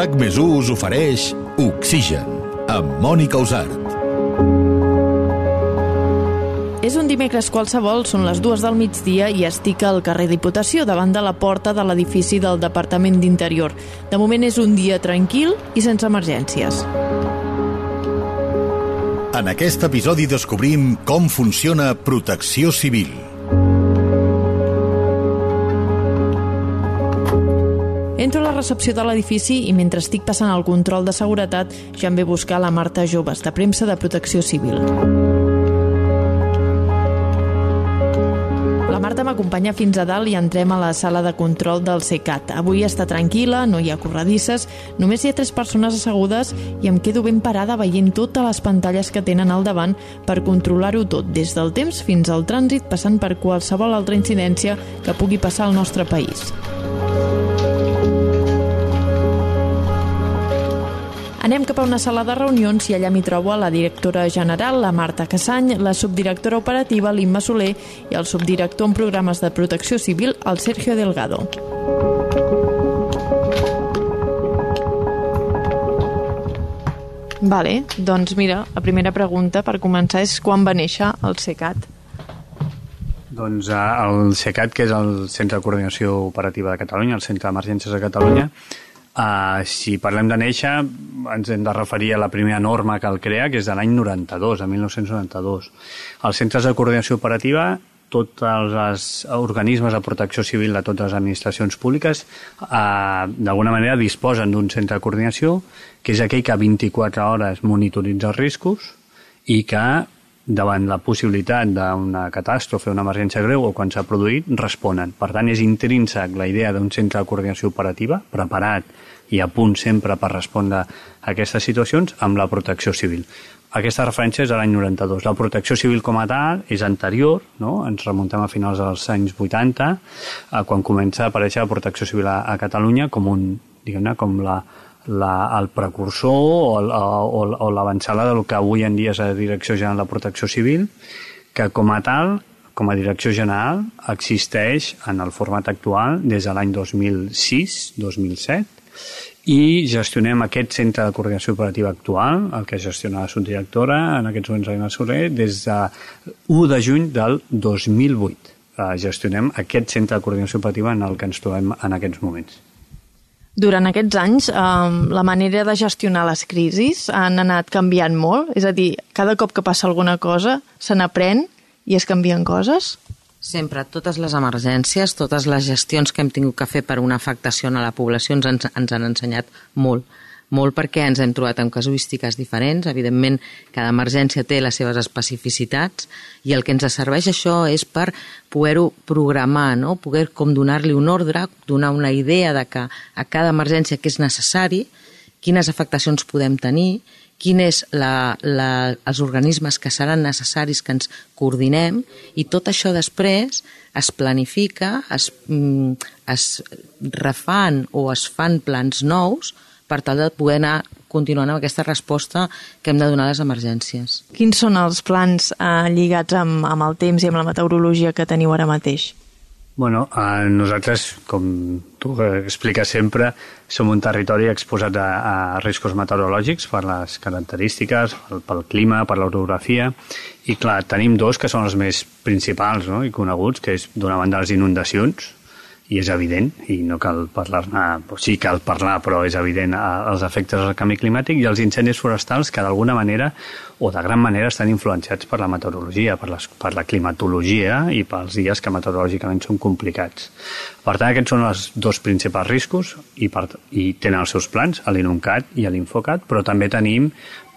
RAC més us ofereix Oxigen, amb Mònica Usart. És un dimecres qualsevol, són les dues del migdia i estic al carrer Diputació davant de la porta de l'edifici del Departament d'Interior. De moment és un dia tranquil i sense emergències. En aquest episodi descobrim com funciona Protecció Civil. Entro a la recepció de l'edifici i mentre estic passant el control de seguretat ja em ve buscar la Marta Joves, de premsa de Protecció Civil. La Marta m'acompanya fins a dalt i entrem a la sala de control del CECAT. Avui està tranquil·la, no hi ha corredisses, només hi ha tres persones assegudes i em quedo ben parada veient totes les pantalles que tenen al davant per controlar-ho tot, des del temps fins al trànsit, passant per qualsevol altra incidència que pugui passar al nostre país. Anem cap a una sala de reunions i allà m'hi trobo a la directora general, la Marta Cassany, la subdirectora operativa, l'Imma Soler, i el subdirector en programes de protecció civil, el Sergio Delgado. Vale, doncs mira, la primera pregunta per començar és quan va néixer el CECAT? Doncs eh, el CECAT, que és el Centre de Coordinació Operativa de Catalunya, el Centre d'Emergències de Catalunya, Uh, si parlem de néixer, ens hem de referir a la primera norma que el crea, que és de l'any 92, de 1992. Els centres de coordinació operativa, tots els organismes de protecció civil de totes les administracions públiques, uh, d'alguna manera disposen d'un centre de coordinació, que és aquell que a 24 hores monitoritza els riscos i que davant la possibilitat d'una catàstrofe, una emergència greu o quan s'ha produït, responen. Per tant, és intrínsec la idea d'un centre de coordinació operativa preparat i a punt sempre per respondre a aquestes situacions amb la protecció civil. Aquesta referència és de l'any 92. La protecció civil com a tal és anterior, no? ens remuntem a finals dels anys 80, eh, quan comença a aparèixer la protecció civil a, a Catalunya com un, diguem-ne, com la, la, el precursor o, o, o l'avançada del que avui en dia és la Direcció General de Protecció Civil, que com a tal, com a Direcció General, existeix en el format actual des de l'any 2006-2007 i gestionem aquest centre de coordinació operativa actual, el que gestiona la subdirectora, en aquests moments Aina Soler, des de 1 de juny del 2008. Eh, gestionem aquest centre de coordinació operativa en el que ens trobem en aquests moments. Durant aquests anys, eh, la manera de gestionar les crisis han anat canviant molt? És a dir, cada cop que passa alguna cosa se n'aprèn i es canvien coses? Sempre, totes les emergències, totes les gestions que hem tingut que fer per una afectació a la població ens, ens han ensenyat molt molt perquè ens hem trobat amb casuístiques diferents. Evidentment, cada emergència té les seves especificitats i el que ens serveix això és per poder-ho programar, no? poder com donar-li un ordre, donar una idea de que a cada emergència que és necessari, quines afectacions podem tenir, quin és la, la, els organismes que seran necessaris que ens coordinem i tot això després es planifica, es, mm, es refan o es fan plans nous per tal de poder anar continuant amb aquesta resposta que hem de donar a les emergències. Quins són els plans eh, lligats amb, amb el temps i amb la meteorologia que teniu ara mateix? Bueno, eh, nosaltres, com tu expliques sempre, som un territori exposat a, a riscos meteorològics per les característiques, pel, pel clima, per l'orografia, i clar, tenim dos que són els més principals no? i coneguts, que és d'una banda les inundacions, i és evident, i no cal parlar-ne, sí cal parlar, però és evident els efectes del canvi climàtic i els incendis forestals que d'alguna manera o de gran manera estan influenciats per la meteorologia, per, les, per la climatologia i pels dies que meteorològicament són complicats. Per tant, aquests són els dos principals riscos i, per, i tenen els seus plans, l'INUNCAT i l'INFOCAT, però també tenim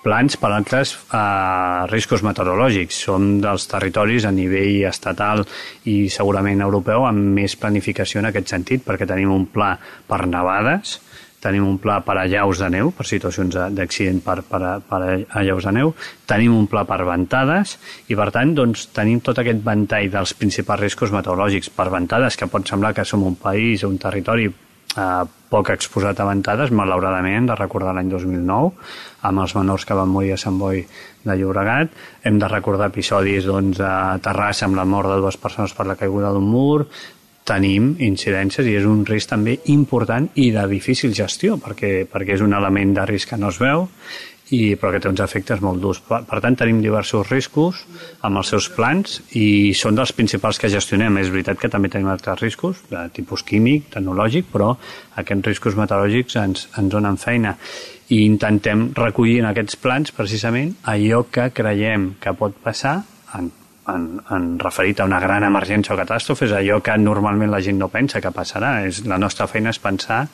plans per altres eh, riscos meteorològics. Som dels territoris a nivell estatal i segurament europeu amb més planificació en aquest sentit, perquè tenim un pla per nevades, tenim un pla per allaus de neu, per situacions d'accident per, per, per allaus de neu, tenim un pla per ventades i, per tant, doncs, tenim tot aquest ventall dels principals riscos meteorològics. Per ventades, que pot semblar que som un país o un territori eh, poc exposat a ventades, malauradament, de recordar l'any 2009, amb els menors que van morir a Sant Boi de Llobregat. Hem de recordar episodis doncs, a Terrassa amb la mort de dues persones per la caiguda d'un mur, tenim incidències i és un risc també important i de difícil gestió perquè, perquè és un element de risc que no es veu i, però que té uns efectes molt durs. Per, per tant, tenim diversos riscos amb els seus plans i són dels principals que gestionem. És veritat que també tenim altres riscos, de tipus químic, tecnològic, però aquests riscos meteorològics ens, ens donen feina i intentem recollir en aquests plans precisament allò que creiem que pot passar en, en, en referit a una gran emergència o catàstrofe, és allò que normalment la gent no pensa que passarà. És, la nostra feina és pensar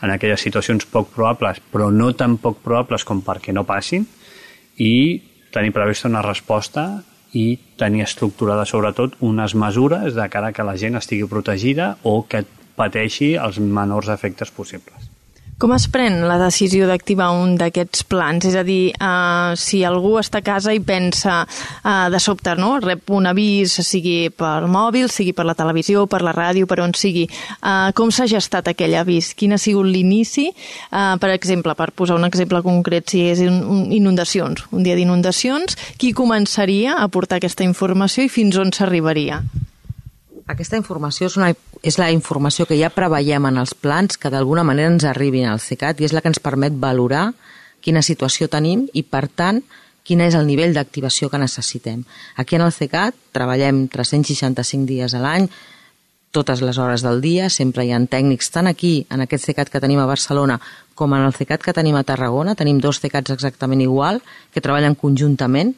en aquelles situacions poc probables, però no tan poc probables com perquè no passin, i tenir prevista una resposta i tenir estructurada sobretot unes mesures de cara que la gent estigui protegida o que pateixi els menors efectes possibles. Com es pren la decisió d'activar un d'aquests plans? És a dir, uh, si algú està a casa i pensa uh, de sobte, no? rep un avís, sigui pel mòbil, sigui per la televisió, per la ràdio, per on sigui, uh, com s'ha gestat aquell avís? Quin ha sigut l'inici? Uh, per exemple, per posar un exemple concret, si és un, un, inundacions, un dia d'inundacions, qui començaria a portar aquesta informació i fins on s'arribaria? Aquesta informació és, una, és la informació que ja preveiem en els plans que d'alguna manera ens arribin al CECAT i és la que ens permet valorar quina situació tenim i, per tant, quin és el nivell d'activació que necessitem. Aquí en el CECAT treballem 365 dies a l'any, totes les hores del dia, sempre hi ha tècnics, tant aquí, en aquest CECAT que tenim a Barcelona, com en el CECAT que tenim a Tarragona, tenim dos CECATs exactament igual, que treballen conjuntament,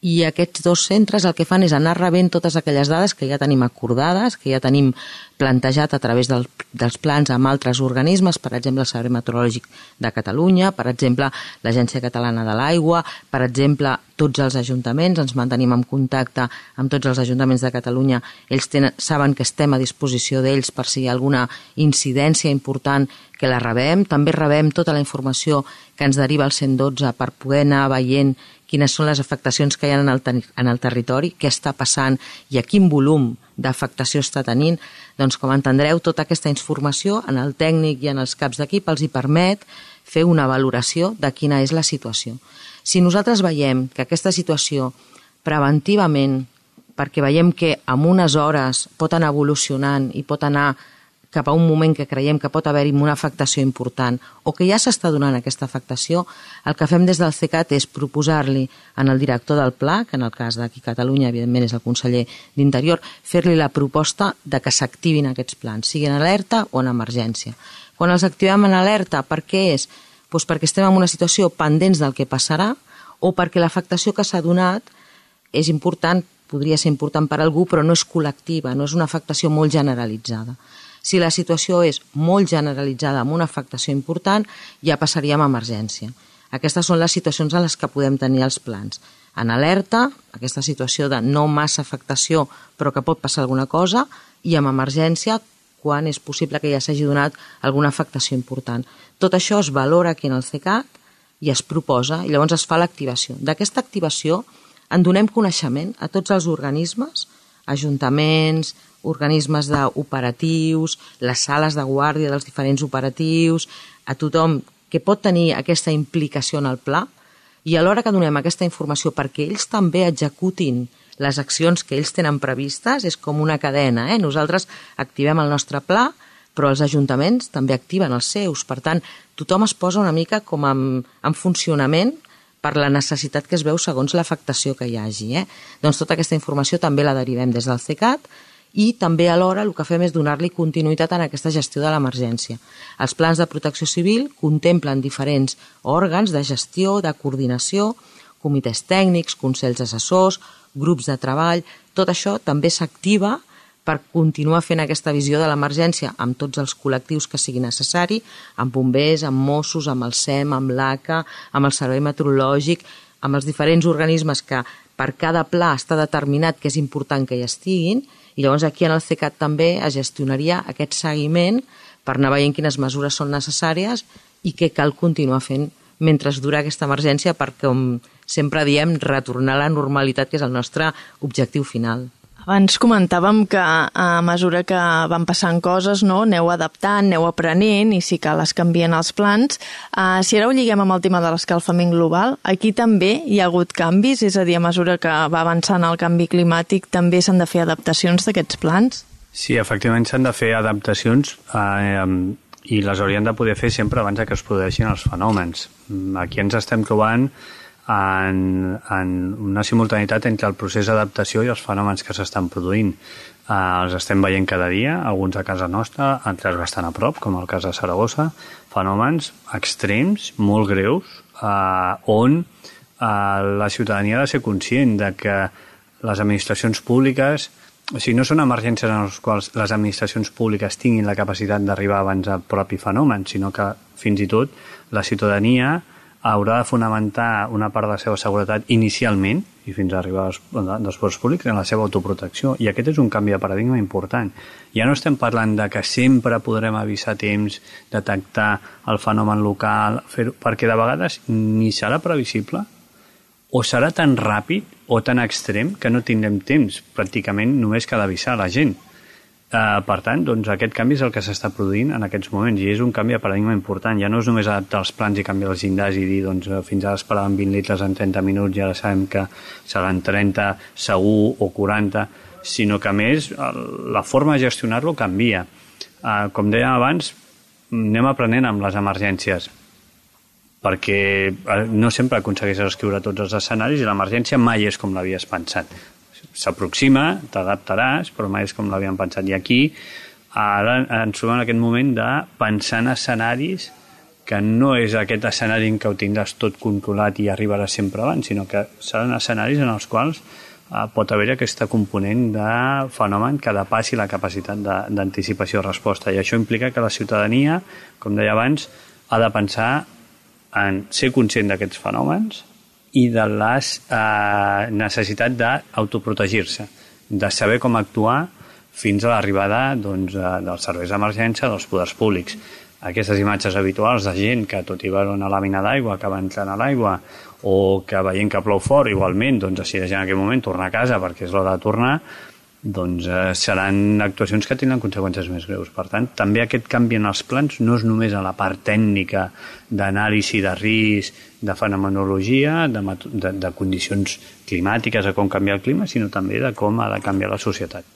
i aquests dos centres el que fan és anar rebent totes aquelles dades que ja tenim acordades, que ja tenim plantejat a través del, dels plans amb altres organismes, per exemple el Servei Meteorològic de Catalunya, per exemple l'Agència Catalana de l'Aigua, per exemple tots els ajuntaments, ens mantenim en contacte amb tots els ajuntaments de Catalunya, ells tenen, saben que estem a disposició d'ells per si hi ha alguna incidència important que la rebem, també rebem tota la informació que ens deriva el 112 per poder anar veient quines són les afectacions que hi ha en el, en el territori, què està passant i a quin volum d'afectació està tenint, doncs com entendreu, tota aquesta informació en el tècnic i en els caps d'equip els hi permet fer una valoració de quina és la situació. Si nosaltres veiem que aquesta situació preventivament, perquè veiem que en unes hores pot anar evolucionant i pot anar cap a un moment que creiem que pot haver-hi una afectació important o que ja s'està donant aquesta afectació, el que fem des del CECAT és proposar-li en el director del pla, que en el cas d'aquí Catalunya, evidentment, és el conseller d'Interior, fer-li la proposta de que s'activin aquests plans, sigui en alerta o en emergència. Quan els activem en alerta, per què és? Doncs perquè estem en una situació pendents del que passarà o perquè l'afectació que s'ha donat és important, podria ser important per algú, però no és col·lectiva, no és una afectació molt generalitzada. Si la situació és molt generalitzada amb una afectació important, ja passaríem a emergència. Aquestes són les situacions en les que podem tenir els plans. En alerta, aquesta situació de no massa afectació però que pot passar alguna cosa, i amb emergència, quan és possible que ja s'hagi donat alguna afectació important. Tot això es valora aquí en el CECAT i es proposa, i llavors es fa l'activació. D'aquesta activació en donem coneixement a tots els organismes, ajuntaments, organismes operatius, les sales de guàrdia dels diferents operatius, a tothom que pot tenir aquesta implicació en el pla i alhora que donem aquesta informació perquè ells també executin les accions que ells tenen previstes, és com una cadena. Eh? Nosaltres activem el nostre pla, però els ajuntaments també activen els seus. Per tant, tothom es posa una mica com en, en funcionament per la necessitat que es veu segons l'afectació que hi hagi. Eh? Doncs tota aquesta informació també la derivem des del CECAT i també alhora el que fem és donar-li continuïtat en aquesta gestió de l'emergència. Els plans de protecció civil contemplen diferents òrgans de gestió, de coordinació, comitès tècnics, consells assessors, grups de treball, tot això també s'activa per continuar fent aquesta visió de l'emergència amb tots els col·lectius que sigui necessari, amb bombers, amb Mossos, amb el SEM, amb l'ACA, amb el Servei Meteorològic, amb els diferents organismes que per cada pla està determinat que és important que hi estiguin, i llavors aquí en el CECAT també es gestionaria aquest seguiment per anar veient quines mesures són necessàries i què cal continuar fent mentre dura aquesta emergència per, com sempre diem, retornar a la normalitat, que és el nostre objectiu final. Abans comentàvem que a mesura que van passant coses, no, aneu adaptant, aneu aprenent i si cal es canvien els plans. Uh, si ara ho lliguem amb el tema de l'escalfament global, aquí també hi ha hagut canvis, és a dir, a mesura que va avançant el canvi climàtic també s'han de fer adaptacions d'aquests plans? Sí, efectivament s'han de fer adaptacions eh, i les haurien de poder fer sempre abans que es produeixin els fenòmens. Mm, aquí ens estem trobant en, en una simultaneïtat entre el procés d'adaptació i els fenòmens que s'estan produint. Eh, els estem veient cada dia, alguns a casa nostra, altres bastant a prop, com el cas de Saragossa, fenòmens extrems, molt greus, eh, on eh, la ciutadania ha de ser conscient de que les administracions públiques o sigui, no són emergències en les quals les administracions públiques tinguin la capacitat d'arribar abans al propi fenomen, sinó que fins i tot la ciutadania haurà de fonamentar una part de la seva seguretat inicialment i fins a arribar als, dels poders públics en la seva autoprotecció. I aquest és un canvi de paradigma important. Ja no estem parlant de que sempre podrem avisar temps, detectar el fenomen local, fer perquè de vegades ni serà previsible o serà tan ràpid o tan extrem que no tindrem temps pràcticament només que d'avisar la gent. Uh, per tant, doncs, aquest canvi és el que s'està produint en aquests moments i és un canvi de paradigma important. Ja no és només adaptar els plans i canviar els llindars i dir doncs, eh, fins ara esperàvem 20 litres en 30 minuts i ara sabem que seran 30 segur o 40, sinó que més la forma de gestionar-lo canvia. Uh, com dèiem abans, anem aprenent amb les emergències perquè no sempre aconsegueixes escriure tots els escenaris i l'emergència mai és com l'havies pensat. S'aproxima, t'adaptaràs, però mai és com l'havíem pensat. I aquí ara ens trobem en aquest moment de pensar en escenaris que no és aquest escenari en què ho tindràs tot controlat i arribaràs sempre abans, sinó que seran escenaris en els quals eh, pot haver aquesta component de fenomen que depassi la capacitat d'anticipació de resposta. I això implica que la ciutadania, com deia abans, ha de pensar en ser conscient d'aquests fenòmens i de la eh, necessitat d'autoprotegir-se, de saber com actuar fins a l'arribada doncs, dels serveis d'emergència dels poders públics. Aquestes imatges habituals de gent que tot i veure una làmina d'aigua que va entrant a l'aigua o que veient que plou fort igualment doncs decideix en aquell moment tornar a casa perquè és l'hora de tornar doncs eh, seran actuacions que tindran conseqüències més greus. Per tant, també aquest canvi en els plans no és només a la part tècnica d'anàlisi de risc, de fenomenologia, de, de, de condicions climàtiques, de com canviar el clima, sinó també de com ha de canviar la societat.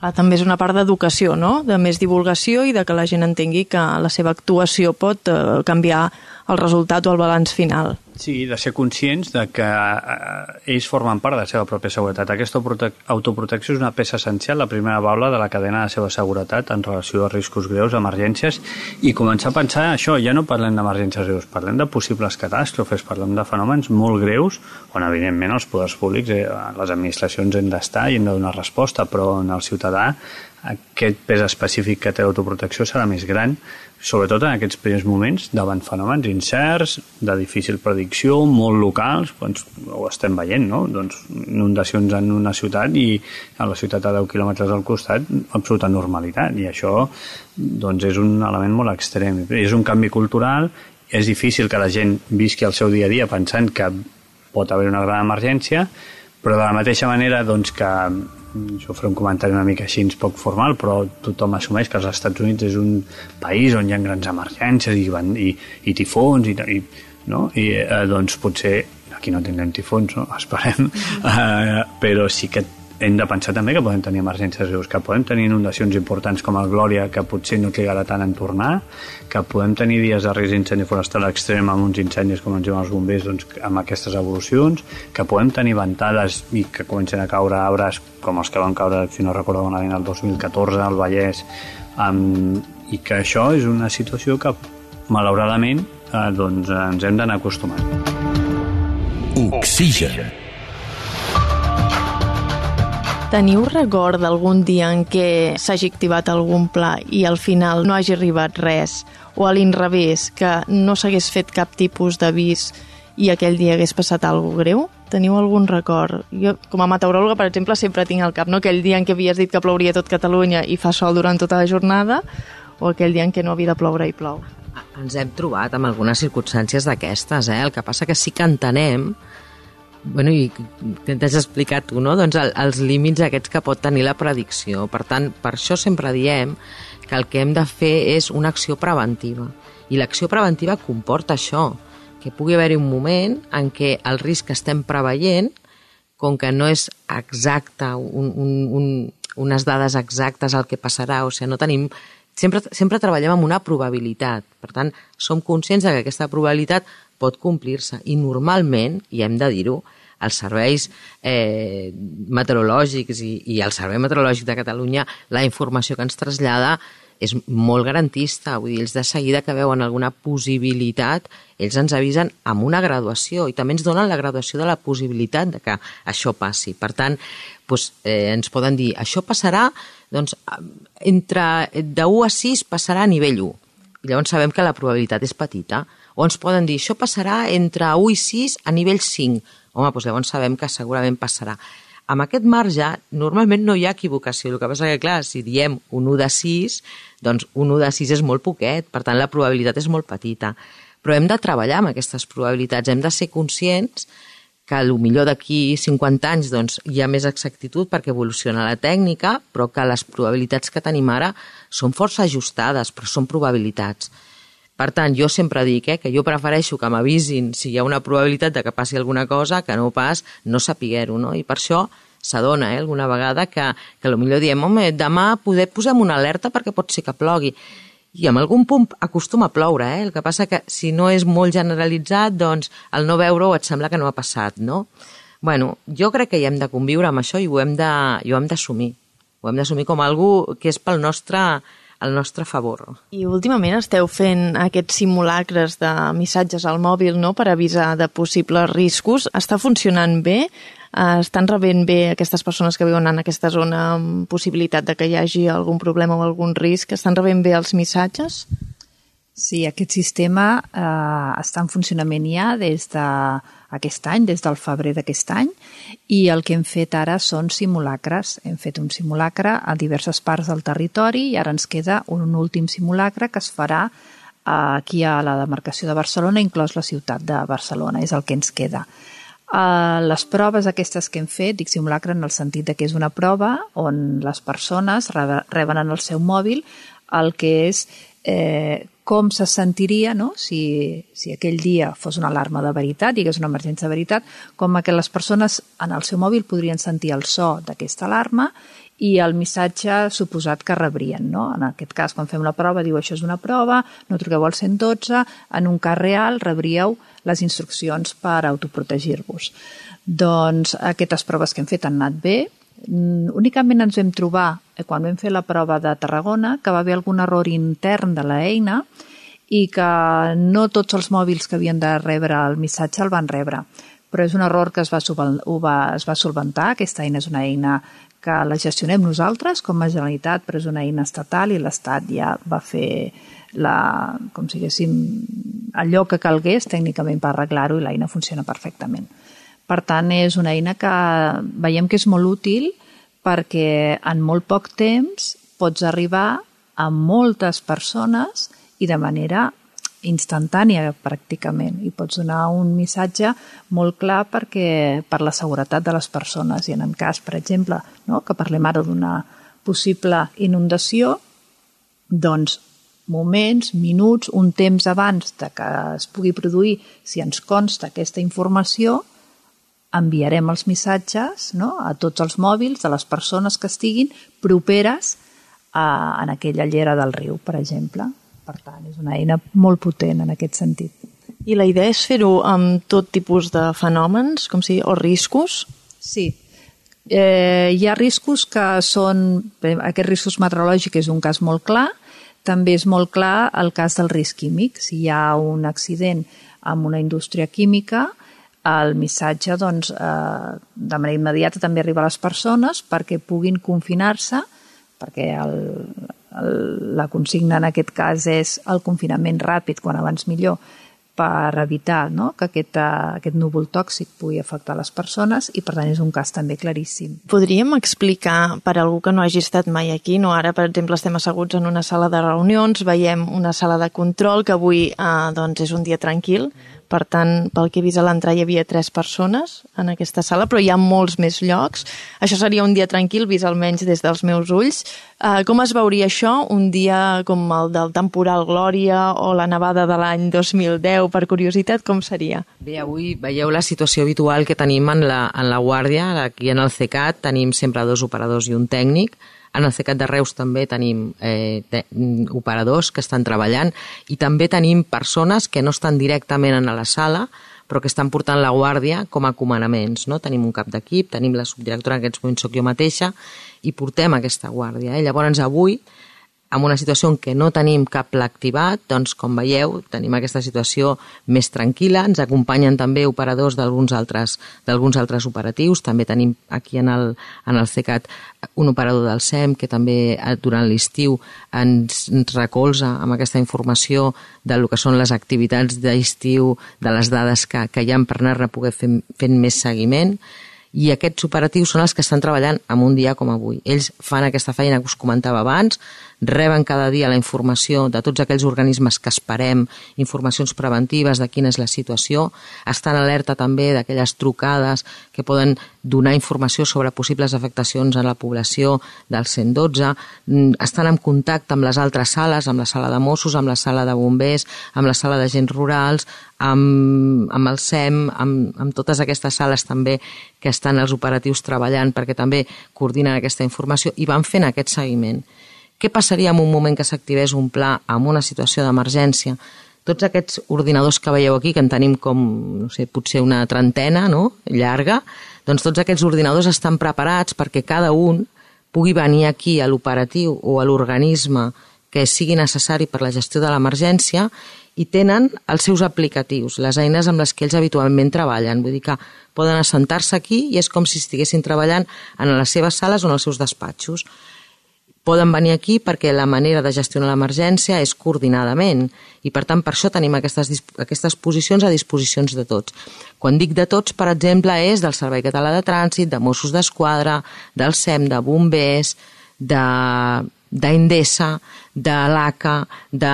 Clar, també és una part d'educació, no? de més divulgació i de que la gent entengui que la seva actuació pot eh, canviar el resultat o el balanç final. Sí, de ser conscients de que eh, ells formen part de la seva pròpia seguretat. Aquesta autoprotecció és una peça essencial, la primera baula de la cadena de seva seguretat en relació a riscos greus, emergències, i començar a pensar això, ja no parlem d'emergències greus, parlem de possibles catàstrofes, parlem de fenòmens molt greus, on evidentment els poders públics, eh, les administracions hem d'estar i hem de donar resposta, però en el ciutadà aquest pes específic que té l'autoprotecció serà més gran, sobretot en aquests primers moments, davant fenòmens incerts, de difícil predicció, molt locals, doncs ho estem veient, no? Doncs inundacions en una ciutat i a la ciutat a 10 quilòmetres al costat, absoluta normalitat, i això doncs és un element molt extrem. És un canvi cultural, és difícil que la gent visqui el seu dia a dia pensant que pot haver una gran emergència, però de la mateixa manera doncs, que jo faré un comentari una mica així poc formal, però tothom assumeix que els Estats Units és un país on hi ha grans emergències i, i, i tifons i, i, no? I eh, doncs potser aquí no tindrem tifons, no? esperem, eh, però sí que hem de pensar també que podem tenir emergències greus, que podem tenir inundacions importants com el Glòria, que potser no trigarà tant en tornar, que podem tenir dies de risc d'incendi forestal extrem amb uns incendis com ens diuen els bombers doncs, amb aquestes evolucions, que podem tenir ventades i que comencen a caure arbres com els que van caure, si no recordo malament, el 2014 al Vallès, um, i que això és una situació que malauradament eh, doncs, ens hem d'anar acostumant. Oxigen. Teniu record d'algun dia en què s'hagi activat algun pla i al final no hagi arribat res? O a l'inrevés, que no s'hagués fet cap tipus d'avís i aquell dia hagués passat alguna greu? Teniu algun record? Jo, com a meteoròloga, per exemple, sempre tinc al cap no? aquell dia en què havies dit que plouria tot Catalunya i fa sol durant tota la jornada, o aquell dia en què no havia de ploure i plou. Ens hem trobat amb algunes circumstàncies d'aquestes, eh? El que passa que sí que entenem bueno, i t'has explicat tu, no? doncs el, els límits aquests que pot tenir la predicció. Per tant, per això sempre diem que el que hem de fer és una acció preventiva. I l'acció preventiva comporta això, que pugui haver-hi un moment en què el risc que estem preveient, com que no és exacte un, un, un, unes dades exactes al que passarà, o sigui, no tenim sempre, sempre treballem amb una probabilitat. Per tant, som conscients que aquesta probabilitat pot complir-se i normalment, i hem de dir-ho, els serveis eh, meteorològics i, i el Servei Meteorològic de Catalunya, la informació que ens trasllada és molt garantista, vull dir, ells de seguida que veuen alguna possibilitat, ells ens avisen amb una graduació i també ens donen la graduació de la possibilitat de que això passi. Per tant, doncs, eh, ens poden dir, això passarà, doncs, entre de 1 a 6 passarà a nivell 1. I llavors sabem que la probabilitat és petita. O ens poden dir, això passarà entre 1 i 6 a nivell 5. Home, doncs llavors sabem que segurament passarà amb aquest marge normalment no hi ha equivocació. El que passa que, clar, si diem un 1 de 6, doncs un 1 de 6 és molt poquet, per tant la probabilitat és molt petita. Però hem de treballar amb aquestes probabilitats, hem de ser conscients que millor d'aquí 50 anys doncs, hi ha més exactitud perquè evoluciona la tècnica, però que les probabilitats que tenim ara són força ajustades, però són probabilitats. Per tant, jo sempre dic eh, que jo prefereixo que m'avisin si hi ha una probabilitat de que passi alguna cosa que no pas no sapiguer-ho, no? I per això s'adona eh, alguna vegada que, que millor diem, home, demà poder posem una alerta perquè pot ser que plogui. I en algun punt acostuma a ploure, eh? El que passa que si no és molt generalitzat, doncs al no veure-ho et sembla que no ha passat, no? Bueno, jo crec que hi hem de conviure amb això i ho hem d'assumir. Ho hem d'assumir com algú que és pel nostre al nostre favor. I últimament esteu fent aquests simulacres de missatges al mòbil no?, per avisar de possibles riscos. Està funcionant bé? Eh, estan rebent bé aquestes persones que viuen en aquesta zona amb possibilitat de que hi hagi algun problema o algun risc? Estan rebent bé els missatges? Sí, aquest sistema eh, està en funcionament ja des de aquest any, des del febrer d'aquest any, i el que hem fet ara són simulacres. Hem fet un simulacre a diverses parts del territori i ara ens queda un últim simulacre que es farà eh, aquí a la demarcació de Barcelona, inclòs la ciutat de Barcelona, és el que ens queda. Uh, les proves aquestes que hem fet, dic simulacre en el sentit que és una prova on les persones reben en el seu mòbil el que és eh, com se sentiria no? si, si aquell dia fos una alarma de veritat, i és una emergència de veritat, com que les persones en el seu mòbil podrien sentir el so d'aquesta alarma i el missatge suposat que rebrien. No? En aquest cas, quan fem la prova, diu això és una prova, no truqueu al 112, en un cas real rebríeu les instruccions per autoprotegir-vos. Doncs aquestes proves que hem fet han anat bé, únicament ens vam trobar, eh, quan vam fer la prova de Tarragona, que va haver algun error intern de l'eina i que no tots els mòbils que havien de rebre el missatge el van rebre. Però és un error que es va, va, es va solventar. Aquesta eina és una eina que la gestionem nosaltres com a Generalitat, però és una eina estatal i l'Estat ja va fer la, com si allò que calgués tècnicament per arreglar-ho i l'eina funciona perfectament. Per tant, és una eina que veiem que és molt útil perquè en molt poc temps pots arribar a moltes persones i de manera instantània pràcticament. I pots donar un missatge molt clar perquè per la seguretat de les persones. I en el cas, per exemple, no, que parlem ara d'una possible inundació, doncs moments, minuts, un temps abans de que es pugui produir, si ens consta aquesta informació, enviarem els missatges no, a tots els mòbils de les persones que estiguin properes a, en aquella llera del riu, per exemple. Per tant, és una eina molt potent en aquest sentit. I la idea és fer-ho amb tot tipus de fenòmens, com si, o riscos? Sí. Eh, hi ha riscos que són... Aquest riscos meteorològic és un cas molt clar, també és molt clar el cas del risc químic. Si hi ha un accident amb una indústria química, el missatge doncs, eh, de manera immediata també arriba a les persones perquè puguin confinar-se, perquè el, el, la consigna en aquest cas és el confinament ràpid, quan abans millor, per evitar no? que aquest, uh, aquest núvol tòxic pugui afectar les persones i per tant és un cas també claríssim. Podríem explicar per algú que no hagi estat mai aquí, no? ara per exemple estem asseguts en una sala de reunions, veiem una sala de control que avui uh, doncs és un dia tranquil, Per tant, pel que he vist a l'entrar hi havia tres persones en aquesta sala, però hi ha molts més llocs. Això seria un dia tranquil, vist almenys des dels meus ulls. Uh, com es veuria això, un dia com el del temporal Glòria o la nevada de l'any 2010, per curiositat, com seria? Bé, avui veieu la situació habitual que tenim en la, en la Guàrdia, aquí en el CECAT tenim sempre dos operadors i un tècnic, en el CECAT de Reus també tenim eh, te, operadors que estan treballant i també tenim persones que no estan directament en la sala, però que estan portant la guàrdia com a comandaments. No? Tenim un cap d'equip, tenim la subdirectora, en aquests moments soc jo mateixa, i portem aquesta guàrdia. Eh? Llavors, avui, en una situació en què no tenim cap pla activat, doncs, com veieu, tenim aquesta situació més tranquil·la. Ens acompanyen també operadors d'alguns altres, d'alguns altres operatius. També tenim aquí en el, en el CECAT un operador del SEM que també eh, durant l'estiu ens, recolza amb aquesta informació de lo que són les activitats d'estiu, de les dades que, que hi ha per anar-ne poder fer, fent més seguiment i aquests operatius són els que estan treballant en un dia com avui. Ells fan aquesta feina que us comentava abans, reben cada dia la informació de tots aquells organismes que esperem, informacions preventives de quina és la situació, estan alerta també d'aquelles trucades que poden donar informació sobre possibles afectacions a la població del 112, mm, estan en contacte amb les altres sales, amb la sala de Mossos, amb la sala de bombers, amb la sala de gens rurals, amb, amb el SEM, amb, amb totes aquestes sales també que estan els operatius treballant perquè també coordinen aquesta informació i van fent aquest seguiment. Què passaria en un moment que s'activés un pla amb una situació d'emergència? Tots aquests ordinadors que veieu aquí, que en tenim com, no sé, potser una trentena, no?, llarga, doncs tots aquests ordinadors estan preparats perquè cada un pugui venir aquí a l'operatiu o a l'organisme que sigui necessari per la gestió de l'emergència i tenen els seus aplicatius, les eines amb les que ells habitualment treballen. Vull dir que poden assentar-se aquí i és com si estiguessin treballant en les seves sales o en els seus despatxos poden venir aquí perquè la manera de gestionar l'emergència és coordinadament i per tant per això tenim aquestes, aquestes posicions a disposicions de tots. Quan dic de tots, per exemple, és del Servei Català de Trànsit, de Mossos d'Esquadra, del SEM, de bombers, de d'Endesa, de l'ACA, de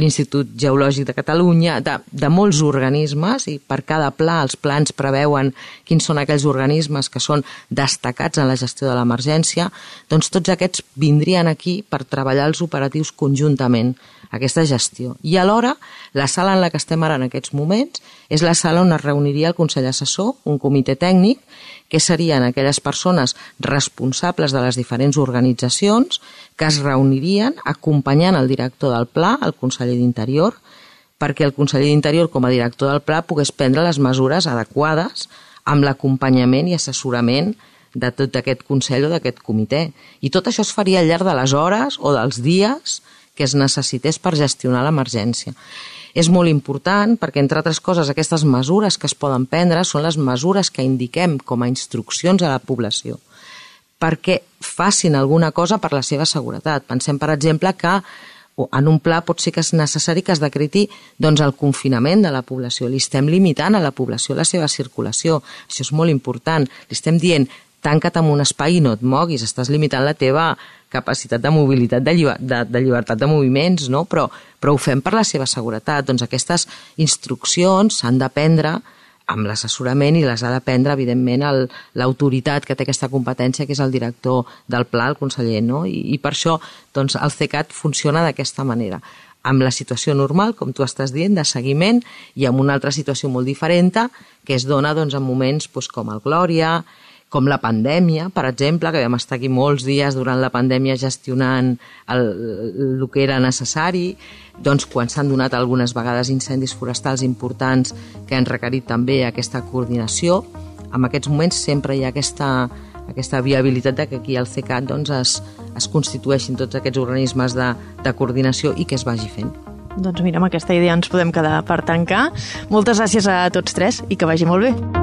l'Institut Geològic de Catalunya, de, de molts organismes i per cada pla els plans preveuen quins són aquells organismes que són destacats en la gestió de l'emergència, doncs tots aquests vindrien aquí per treballar els operatius conjuntament, aquesta gestió. I alhora, la sala en la que estem ara en aquests moments és la sala on es reuniria el Consell Assessor, un comitè tècnic, que serien aquelles persones responsables de les diferents organitzacions que es reunirien acompanyant el director del pla, el conseller d'Interior, perquè el conseller d'Interior, com a director del pla, pogués prendre les mesures adequades amb l'acompanyament i assessorament de tot aquest Consell o d'aquest comitè. I tot això es faria al llarg de les hores o dels dies que es necessités per gestionar l'emergència és molt important perquè, entre altres coses, aquestes mesures que es poden prendre són les mesures que indiquem com a instruccions a la població perquè facin alguna cosa per la seva seguretat. Pensem, per exemple, que en un pla pot ser que és necessari que es decreti doncs, el confinament de la població. Li estem limitant a la població la seva circulació. Això és molt important. Li estem dient tanca't en un espai i no et moguis, estàs limitant la teva capacitat de mobilitat, de, lliber, de, de llibertat de moviments, no? però, però ho fem per la seva seguretat. Doncs aquestes instruccions s'han de prendre amb l'assessorament i les ha de prendre, evidentment, l'autoritat que té aquesta competència, que és el director del pla, el conseller, no? I, i per això doncs, el CECAT funciona d'aquesta manera amb la situació normal, com tu estàs dient, de seguiment, i amb una altra situació molt diferent, que es dona doncs, en moments doncs, com el Glòria, com la pandèmia, per exemple, que vam estar aquí molts dies durant la pandèmia gestionant el, el que era necessari, doncs quan s'han donat algunes vegades incendis forestals importants que han requerit també aquesta coordinació, en aquests moments sempre hi ha aquesta, aquesta viabilitat de que aquí al CECAT doncs, es, es constitueixin tots aquests organismes de, de coordinació i que es vagi fent. Doncs mira, amb aquesta idea ens podem quedar per tancar. Moltes gràcies a tots tres i que vagi molt bé.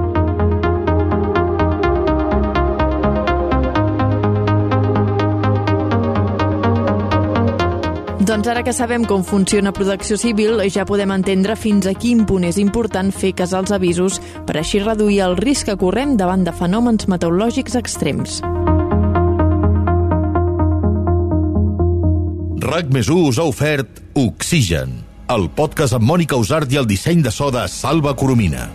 Doncs ara que sabem com funciona Protecció Civil, ja podem entendre fins a quin punt és important fer cas als avisos per així reduir el risc que correm davant de fenòmens meteorològics extrems. RAC més us ha ofert Oxigen el podcast amb Mònica Usart i el disseny de so de Salva Coromina.